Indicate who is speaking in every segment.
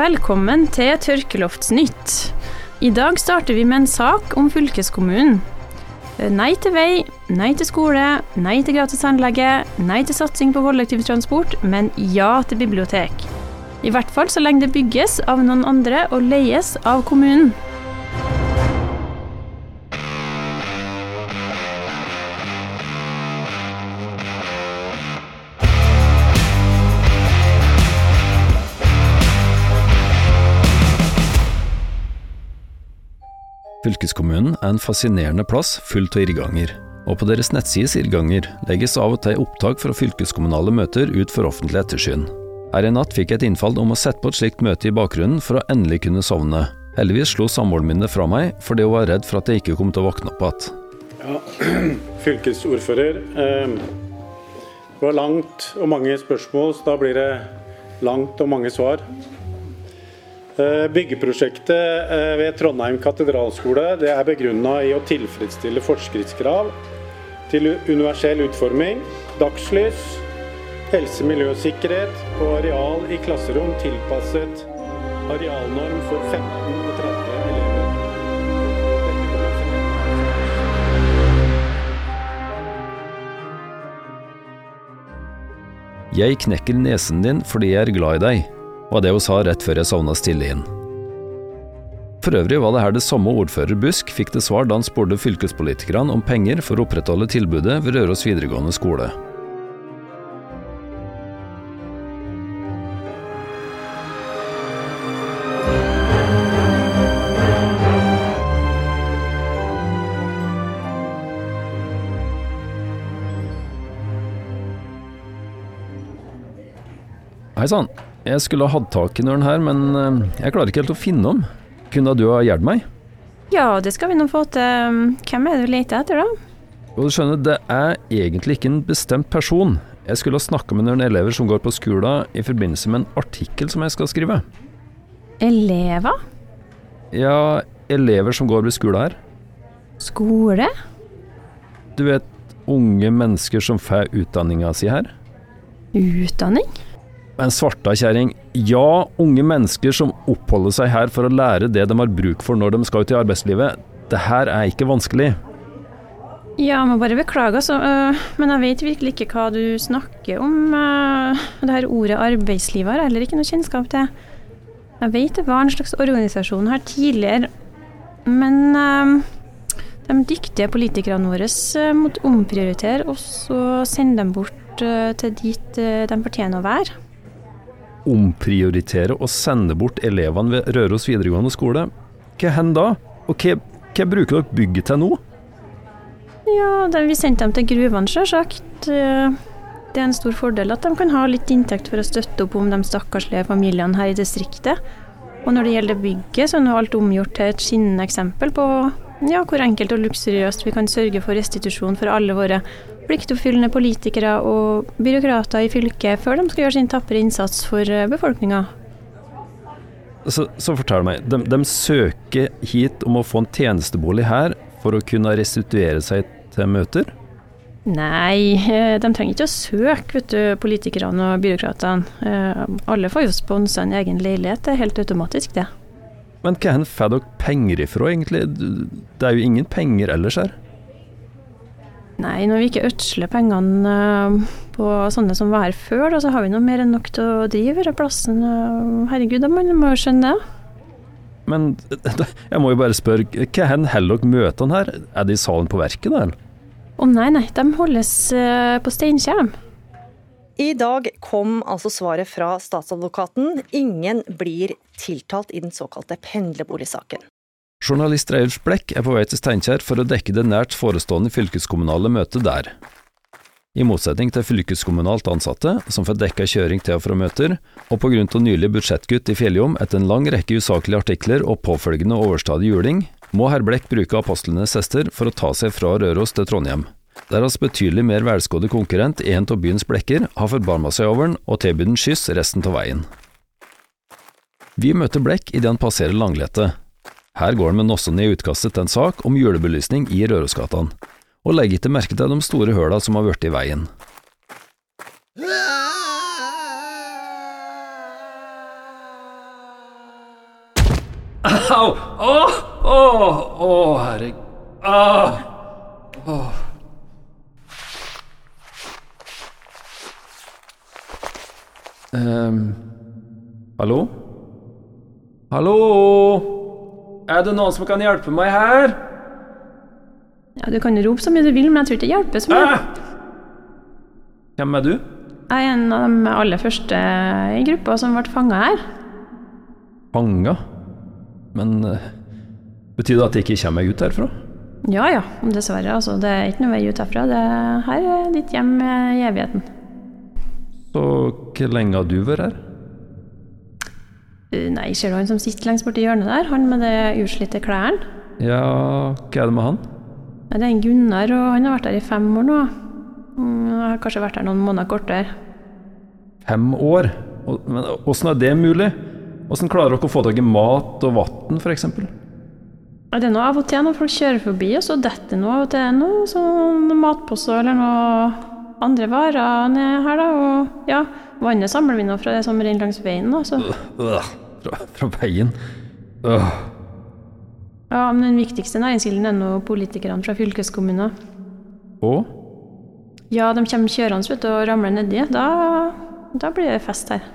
Speaker 1: Velkommen til Tørkeloftsnytt. I dag starter vi med en sak om fylkeskommunen. Nei til vei, nei til skole, nei til gratis anlegge, nei til satsing på kollektivtransport, men ja til bibliotek. I hvert fall så lenge det bygges av noen andre og leies av kommunen.
Speaker 2: Fylkeskommunen er en fascinerende plass fullt av irrganger, og på deres nettsides irrganger legges av og til opptak fra fylkeskommunale møter ut for offentlig ettersyn. Her i natt fikk jeg et innfall om å sette på et slikt møte i bakgrunnen for å endelig kunne sovne. Heldigvis slo samboeren min det fra meg, fordi hun var redd for at jeg ikke kom til å våkne opp igjen.
Speaker 3: Ja, fylkesordfører. Eh, det var langt og mange spørsmål, så da blir det langt og mange svar. Eh, byggeprosjektet eh, ved Trondheim katedralskole det er begrunna i å tilfredsstille forskriftskrav til universell utforming, dagslys, helse, miljø og sikkerhet og areal i klasserom tilpasset arealnorm for 15 og 30 elever.
Speaker 2: Jeg knekker nesen din fordi jeg er glad i deg, var det hun sa rett før jeg sovna stille inn. For øvrig var det her det samme ordfører Busk fikk til svar da han spurte fylkespolitikerne om penger for å opprettholde tilbudet ved Røros videregående skole. Hei sann, jeg skulle ha hatt tak i den her, men eh, jeg klarer ikke helt å finne om. Kunne du ha hjulpet meg?
Speaker 1: Ja, det skal vi nå få til. Hvem er det du leter etter, da?
Speaker 2: Og du skjønner, det er egentlig ikke en bestemt person. Jeg skulle ha snakka med noen elever som går på skolen i forbindelse med en artikkel som jeg skal skrive.
Speaker 1: Elever?
Speaker 2: Ja, elever som går ved skolen her.
Speaker 1: Skole?
Speaker 2: Du vet, unge mennesker som får utdanninga si her.
Speaker 1: Utdanning?
Speaker 2: Men svarta kjerring, ja, unge mennesker som oppholder seg her for å lære det de har bruk for når de skal ut i arbeidslivet. Det her er ikke vanskelig.
Speaker 1: Ja, må bare beklage, altså. øh, Men jeg vet virkelig ikke hva du snakker om. øh, Det her ordet arbeidsliv har jeg heller ikke noe kjennskap til. Jeg vet det var en slags organisasjon her tidligere, men øh, de dyktige politikerne våre måtte omprioritere, og så sende dem bort til dit de fortjener å være.
Speaker 2: Omprioritere og sende bort elevene ved Røros videregående skole. Hva hender da? Og hva, hva bruker dere bygget til nå?
Speaker 1: Ja, de, vi sendte dem til gruvene, sjølsagt. Eh, Det er en stor fordel at de kan ha litt inntekt for å støtte opp om de stakkarslige familiene her i distriktet. Og når det gjelder bygget, så er nå alt omgjort til et skinnende eksempel på ja, hvor enkelt og luksuriøst vi kan sørge for restitusjon for alle våre pliktoppfyllende politikere og byråkrater i fylket før de skal gjøre sin tapre innsats for befolkninga.
Speaker 2: Så, så fortell meg, de, de søker hit om å få en tjenestebolig her for å kunne restituere seg til møter?
Speaker 1: Nei, eh, de trenger ikke å søke, vet du, politikerne og byråkratene. Eh, Alle får jo sponsa en egen leilighet, det er helt automatisk, det.
Speaker 2: Men hen får dere penger ifra, egentlig? Det er jo ingen penger ellers her.
Speaker 1: Nei, når vi ikke ødsler pengene eh, på sånne som var her før, da, så har vi noe mer enn nok til å drive denne plassen. Eh, Herregud, da man må jo skjønne det.
Speaker 2: Men jeg må jo bare spørre, hen holder dere møtene her? Er det i salen på verket, da? eller?
Speaker 1: oh, nei, nei, de holdes eh, på Steinkjer.
Speaker 4: I dag kom altså svaret fra statsadvokaten. Ingen blir tiltalt i den såkalte pendlerboligsaken.
Speaker 2: Journalist Reulf Blekk er på vei til Steinkjer for å dekke det nært forestående fylkeskommunale møtet der. I motsetning til fylkeskommunalt ansatte, som får dekka kjøring til og fra møter, og på grunn av nylig budsjettkutt i Fjelljom etter en lang rekke usaklige artikler og påfølgende overstadig juling, må herr Blekk bruke apostlenes hester for å ta seg fra Røros til Trondheim. Der hans betydelig mer velskådde konkurrent, en av byens blekker, har forbarma seg over den og tilbyr den skyss resten av veien. Vi møter Blekk idet han passerer Langlete. Her går han med nossene i utkastet til en sak om julebelysning i Rørosgatan, og legger ikke merke til de store høla som har blitt i veien. Au! Å, å, å, herregud. Ah. Ehm, hallo? Hallo? Er det noen som kan hjelpe meg her?
Speaker 1: Ja, Du kan rope så mye du vil, men jeg tror ikke det hjelper så mye.
Speaker 2: Ah! Hvem er du?
Speaker 1: Jeg er en av de aller første i gruppa som ble fanga her.
Speaker 2: Fanga? Men uh, betyr det at jeg ikke kommer meg ut herfra?
Speaker 1: Ja ja, dessverre. Altså, det er ikke noe vei ut herfra. Det her er ditt hjem i evigheten.
Speaker 2: Så hvor lenge har du vært her?
Speaker 1: Nei, ser du han som sitter lengst borti hjørnet der? Han med de utslitte klærne?
Speaker 2: Ja, hva er det med han?
Speaker 1: Nei, Det er en Gunnar, og han har vært her i fem år nå. Han Jeg har kanskje vært her noen måneder kortere.
Speaker 2: Fem år? Men åssen er det mulig? Åssen klarer dere å få tak i mat og vann, f.eks.?
Speaker 1: Det er noe av og til når folk kjører forbi, og så detter noe av og til noe sånn matpose eller noe andre varer ned her, da. Og ja, vannet samler vi nå fra det som renner langs veien, da. Så.
Speaker 2: Øh, fra, fra veien. Øh.
Speaker 1: Ja, men den viktigste næringskilden er nå politikerne fra fylkeskommunen.
Speaker 2: Og?
Speaker 1: Ja, de kommer kjørende vet du, og ramler nedi. Da, da blir det fest her.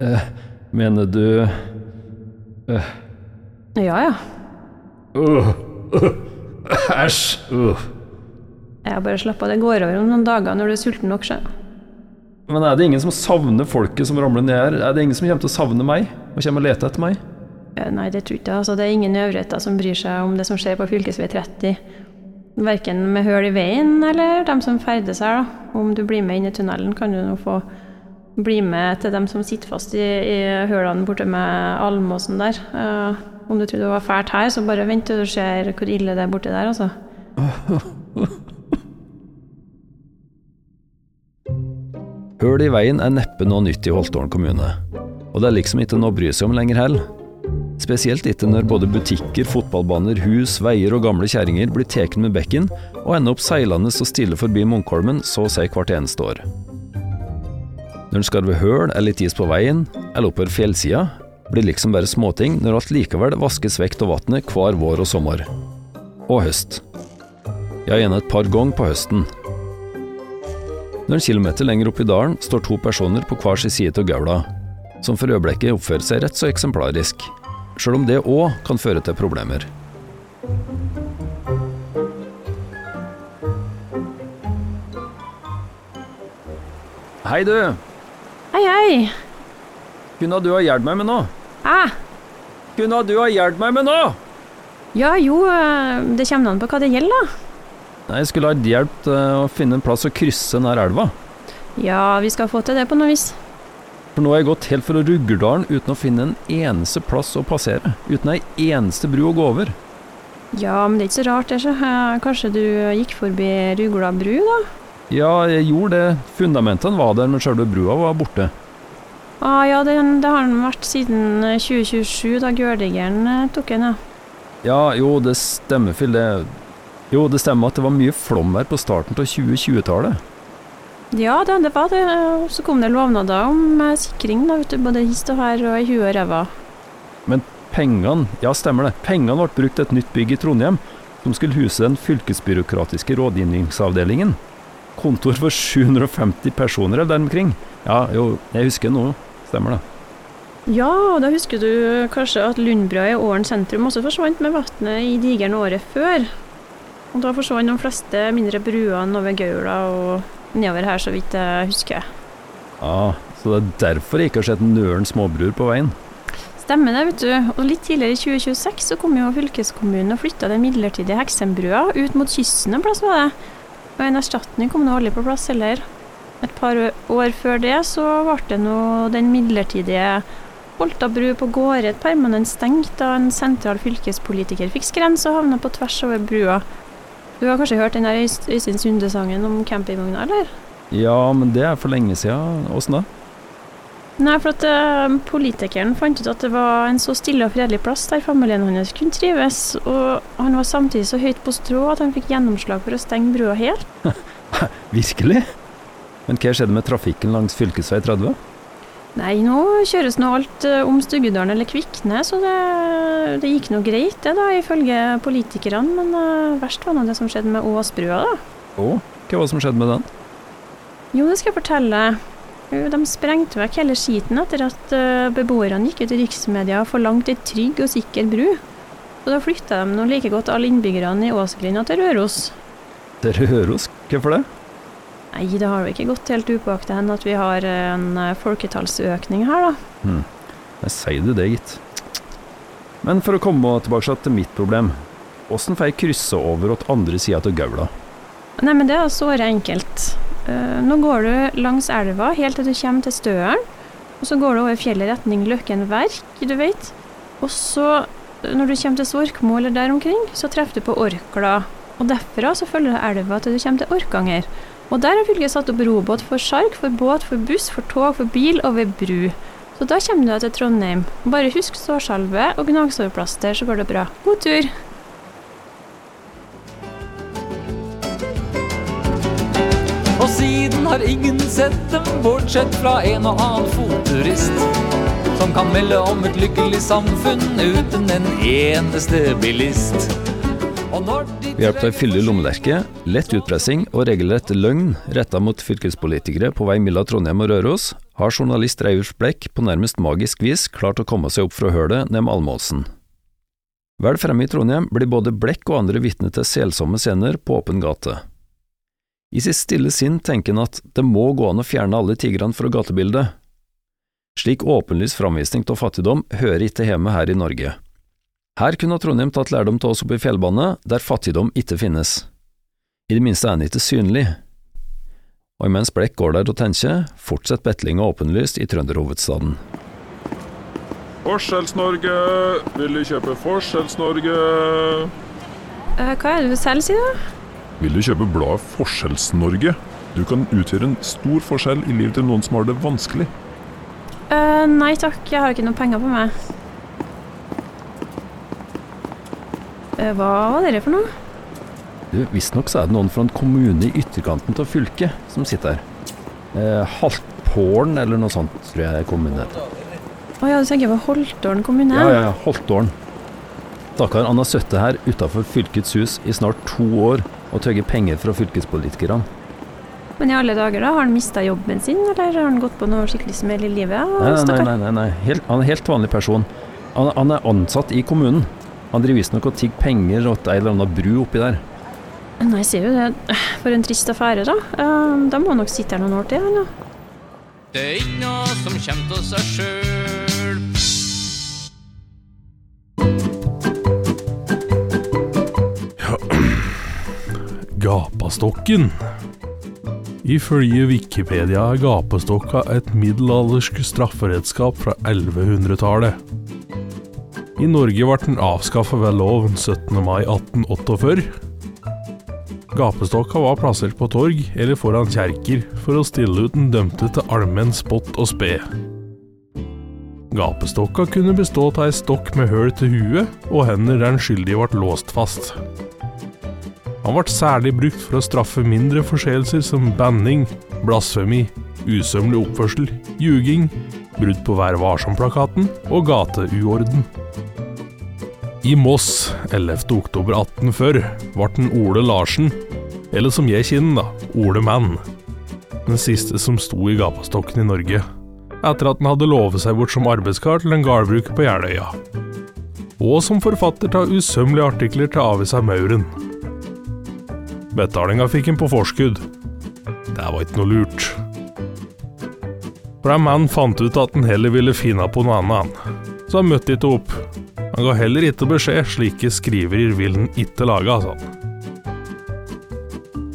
Speaker 2: Eh, mener du
Speaker 1: Ja ja.
Speaker 2: Æsj. Uh, Æsj!
Speaker 1: Jeg bare slapp av. Det går over om noen dager når du er sulten nok. sjø.
Speaker 2: Men er det ingen som savner folket som ramler ned her? Er det ingen som kommer til å savne meg og kommer og leter etter meg?
Speaker 1: Eh, Nei, det tror jeg ikke. Altså, det er ingen øvrigheter som bryr seg om det som skjer på fv. 30. Verken med høl i veien eller dem som ferdes her. da. Om du blir med inn i tunnelen, kan du nå få bli med til dem som sitter fast i, i hølene borte med Almåsen der. Uh, om du tror det var fælt her, så bare vent til du ser hvor ille det er borti der, altså.
Speaker 2: Høl i veien er neppe noe nytt i Holtålen kommune. Og det er liksom ikke noe å bry seg om lenger heller. Spesielt ikke når både butikker, fotballbaner, hus, veier og gamle kjerringer blir tatt med bekken og ender opp seilende så stille forbi Munkholmen så å si hvert eneste år. Når en skarver høl er litt is på veien, eller oppover fjellsida, blir liksom bare småting når alt likevel vaskes vekk av vannet hver vår og sommer. Og høst. Ja, gjerne et par ganger på høsten. Noen kilometer lenger opp i dalen står to personer på hver sin side av gaula, som for øyeblikket oppfører seg rett så eksemplarisk, sjøl om det òg kan føre til problemer. Hei, du!
Speaker 1: Hei, hei!
Speaker 2: Kunne du ha hjulpet meg med noe?
Speaker 1: Hæ?
Speaker 2: Kunne du ha hjulpet meg med noe?
Speaker 1: Ja, jo, eh, det kommer an på hva det gjelder, da.
Speaker 2: Jeg skulle ha hjelp til å finne en plass å krysse nær elva.
Speaker 1: Ja, vi skal få til det på noe vis.
Speaker 2: For nå har jeg gått helt fra Ruggerdalen uten å finne en eneste plass å passere. Uten ei eneste bru å gå over.
Speaker 1: Ja, men det er ikke så rart, det. Så. Eh, Kanskje du gikk forbi Rugla bru, da?
Speaker 2: Ja, jeg gjorde det. Fundamentene var der, men sjølve brua var borte.
Speaker 1: Ah, ja, det, det har den vært siden eh, 2027, da Gørdigeren eh, tok den, ja.
Speaker 2: Ja, jo, det stemmer, Phil. Det Jo, det stemmer at det var mye flomvær på starten av 2020-tallet.
Speaker 1: Ja, det, det var det. Og Så kom det lovnader om eh, sikring, da, vet du. Både hist og her og i huet og ræva.
Speaker 2: Men pengene, ja stemmer det, pengene ble brukt til et nytt bygg i Trondheim, som skulle huse den fylkesbyråkratiske rådgivningsavdelingen. Kontor for 750 personer eller der omkring. Ja, jo, jeg husker nå, stemmer det.
Speaker 1: Ja, og da husker du kanskje at Lundbrua i Åren sentrum også forsvant med vannet i digeren året før. Og da forsvant de fleste mindre bruene over Gaula og nedover her, så vidt jeg husker.
Speaker 2: Ja, så det er derfor jeg ikke har sett nøren småbruer på veien.
Speaker 1: Stemmer det, vet du. Og litt tidligere i 2026 så kom jo fylkeskommunen og flytta den midlertidige Heksenbrua ut mot kysten en plass, var det. Og en erstatning kom nå aldri på plass heller. Et par år før det så ble det nå den midlertidige Holta bru på Gårde permanent stengt da en sentral fylkespolitiker fikk skrens og havna på tvers over brua. Du har kanskje hørt den der Øystein Sunde-sangen om campingvogna, eller?
Speaker 2: Ja, men det er for lenge siden. Åssen da?
Speaker 1: Nei, for at uh, politikeren fant ut at det var en så stille og fredelig plass der familien hans kunne trives, og han var samtidig så høyt på strå at han fikk gjennomslag for å stenge brua helt.
Speaker 2: Virkelig? Men hva skjedde med trafikken langs fylkesvei 30?
Speaker 1: Nei, nå kjøres nå alt eh, om Stuggedalen eller Kvikne, så det, det gikk nå greit det, da, ifølge politikerne. Men uh, verst var nå det som skjedde med Åsbrua, da.
Speaker 2: Å, hva var det som skjedde med den?
Speaker 1: Jo, det skal jeg fortelle. De sprengte vekk hele skiten etter at uh, beboerne gikk ut i riksmedia og forlangte ei trygg og sikker bru. Så da flytta de nå like godt alle innbyggerne i Åsgrinda til Røros.
Speaker 2: Til Røros? Hvorfor det?
Speaker 1: Nei, det har jo ikke gått helt upåaktet hen at vi har en eh, folketallsøkning her, da.
Speaker 2: Hmm. Jeg sier du det, gitt. Men for å komme tilbake til mitt problem. Åssen får jeg krysse over til andre sida av Gaula?
Speaker 1: Nei, men det er såre enkelt. Uh, nå går du langs elva helt til du kommer til Støren. Og så går du over fjellet retning Løkken Verk, du vet. Og så, når du kommer til Svorkmo eller der omkring, så treffer du på Orkla. Og derfra så følger du elva til du kommer til Orkanger. Og der har fylket satt opp robåt for sjark, for båt, for buss, for tog, for bil og ved bru. Så da kommer du til Trondheim. Bare husk sårsalve og gnagsårplaster, så går det bra. God tur!
Speaker 5: Og siden har ingen sett dem, bortsett fra en og annen fotturist. Som kan melde om et lykkelig samfunn uten en eneste bilist.
Speaker 2: Ved hjelp av fyldig lommelerke, lett utpressing og regelrett løgn retta mot fylkespolitikere på vei mellom Trondheim og Røros, har journalist Reivers Blekk på nærmest magisk vis klart å komme seg opp fra hølet ned med Almåsen. Vel fremme i Trondheim blir både Blekk og andre vitne til selsomme scener på åpen gate. I sitt stille sinn tenker han at det må gå an å fjerne alle tigrene fra gatebildet. Slik åpenlys framvisning av fattigdom hører ikke hjemme her i Norge. Her kunne Trondheim tatt lærdom til oss oppe i fjellbandet, der fattigdom ikke finnes. I det minste er den ikke synlig. Og imens Blekk går der og tenker, fortsetter betlinga åpenlyst i trønderhovedstaden.
Speaker 6: Forskjells-Norge, vil du kjøpe Forskjells-Norge?
Speaker 1: Uh, hva er det du selv sier, da?
Speaker 6: Vil du kjøpe bladet Forskjells-Norge? Du kan utgjøre en stor forskjell i livet til noen som har det vanskelig.
Speaker 1: Uh, nei takk, jeg har ikke noe penger på meg. Eh, hva var dere for noe?
Speaker 2: Du, Visstnok så er det noen fra en kommune i ytterkanten av fylket som sitter her. Eh, Haltpålen eller noe sånt, tror jeg kommunen heter.
Speaker 1: Å ja, du tenker på Holtålen kommune?
Speaker 2: Ja, ja, ja, Holtålen. Stakkar, han har sittet her utafor fylkets hus i snart to år og tøgget penger fra fylkespolitikerne.
Speaker 1: Men i alle dager, da? Har han mista jobben sin, eller har han gått på noe skikkelig smell i livet?
Speaker 2: Nei, nei, nei, nei, nei. Helt, han er helt vanlig person. Han, han er ansatt i kommunen. Han driver visstnok og tigger penger til ei eller anna bru oppi der.
Speaker 1: Nei, sier jo det. For en trist affære, da. Da må han nok sitte her noen år til, han da.
Speaker 5: Det er ikke noe som kommer av seg sjøl.
Speaker 6: Ja. Gapastokken. Ifølge Wikipedia er gapestokka et middelaldersk strafferedskap fra 1100-tallet. I Norge ble den avskaffa ved lov 17. mai 1848. Gapestokka var plassert på torg eller foran kjerker for å stille ut den dømte til allmenn spott og spe. Gapestokka kunne bestå av ei stokk med høl til huet og hender der den skyldige ble låst fast. Han ble særlig brukt for å straffe mindre forseelser som banning, blasfemi, usømmelig oppførsel, ljuging, brudd på Vær varsom-plakaten og gateuorden. I Moss 11.10.1840 ble den Ole Larsen, eller som jeg kjenner da, Ole Mann, den siste som sto i gapastokken i Norge, etter at han hadde lovet seg bort som arbeidskar til en gardbruker på Jeløya. Og som forfatter av usømmelige artikler til avisa Mauren. Betalinga fikk han på forskudd. Det var ikke noe lurt. For en mann fant ut at han heller ville finne på noe annet, så han møtte ikke opp. Han ga heller ikke beskjed, slike skriverier vil han ikke lage, sånn.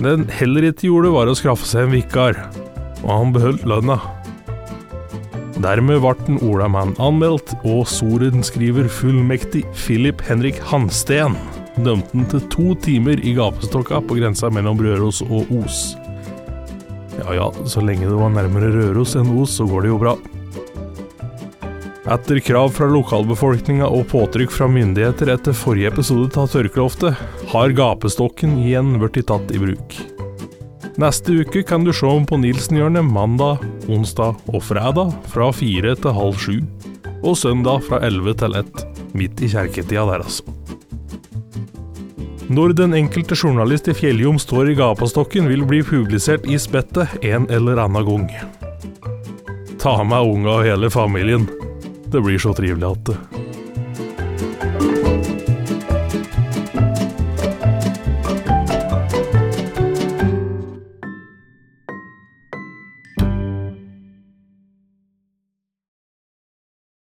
Speaker 6: Det han heller ikke gjorde, var å skaffe seg en vikar, og han beholdt lønna. Dermed ble den Ola Mann anmeldt, og sorenskriver fullmektig Philip Henrik Hansten dømte han til to timer i gapestokka på grensa mellom Røros og Os. Ja ja, så lenge det var nærmere Røros enn Os, så går det jo bra. Etter krav fra lokalbefolkninga og påtrykk fra myndigheter etter forrige episode av Tørkeloftet, har gapestokken igjen blitt tatt i bruk. Neste uke kan du se om på Nilsenhjørnet mandag, onsdag og fredag fra fire til halv sju, og søndag fra elleve til ett, midt i kjerketida der, altså. Når den enkelte journalist i Fjelljom står i gapastokken, vil bli publisert i spettet en eller annen gang. Ta med unga og hele familien. Det blir så trivelig at det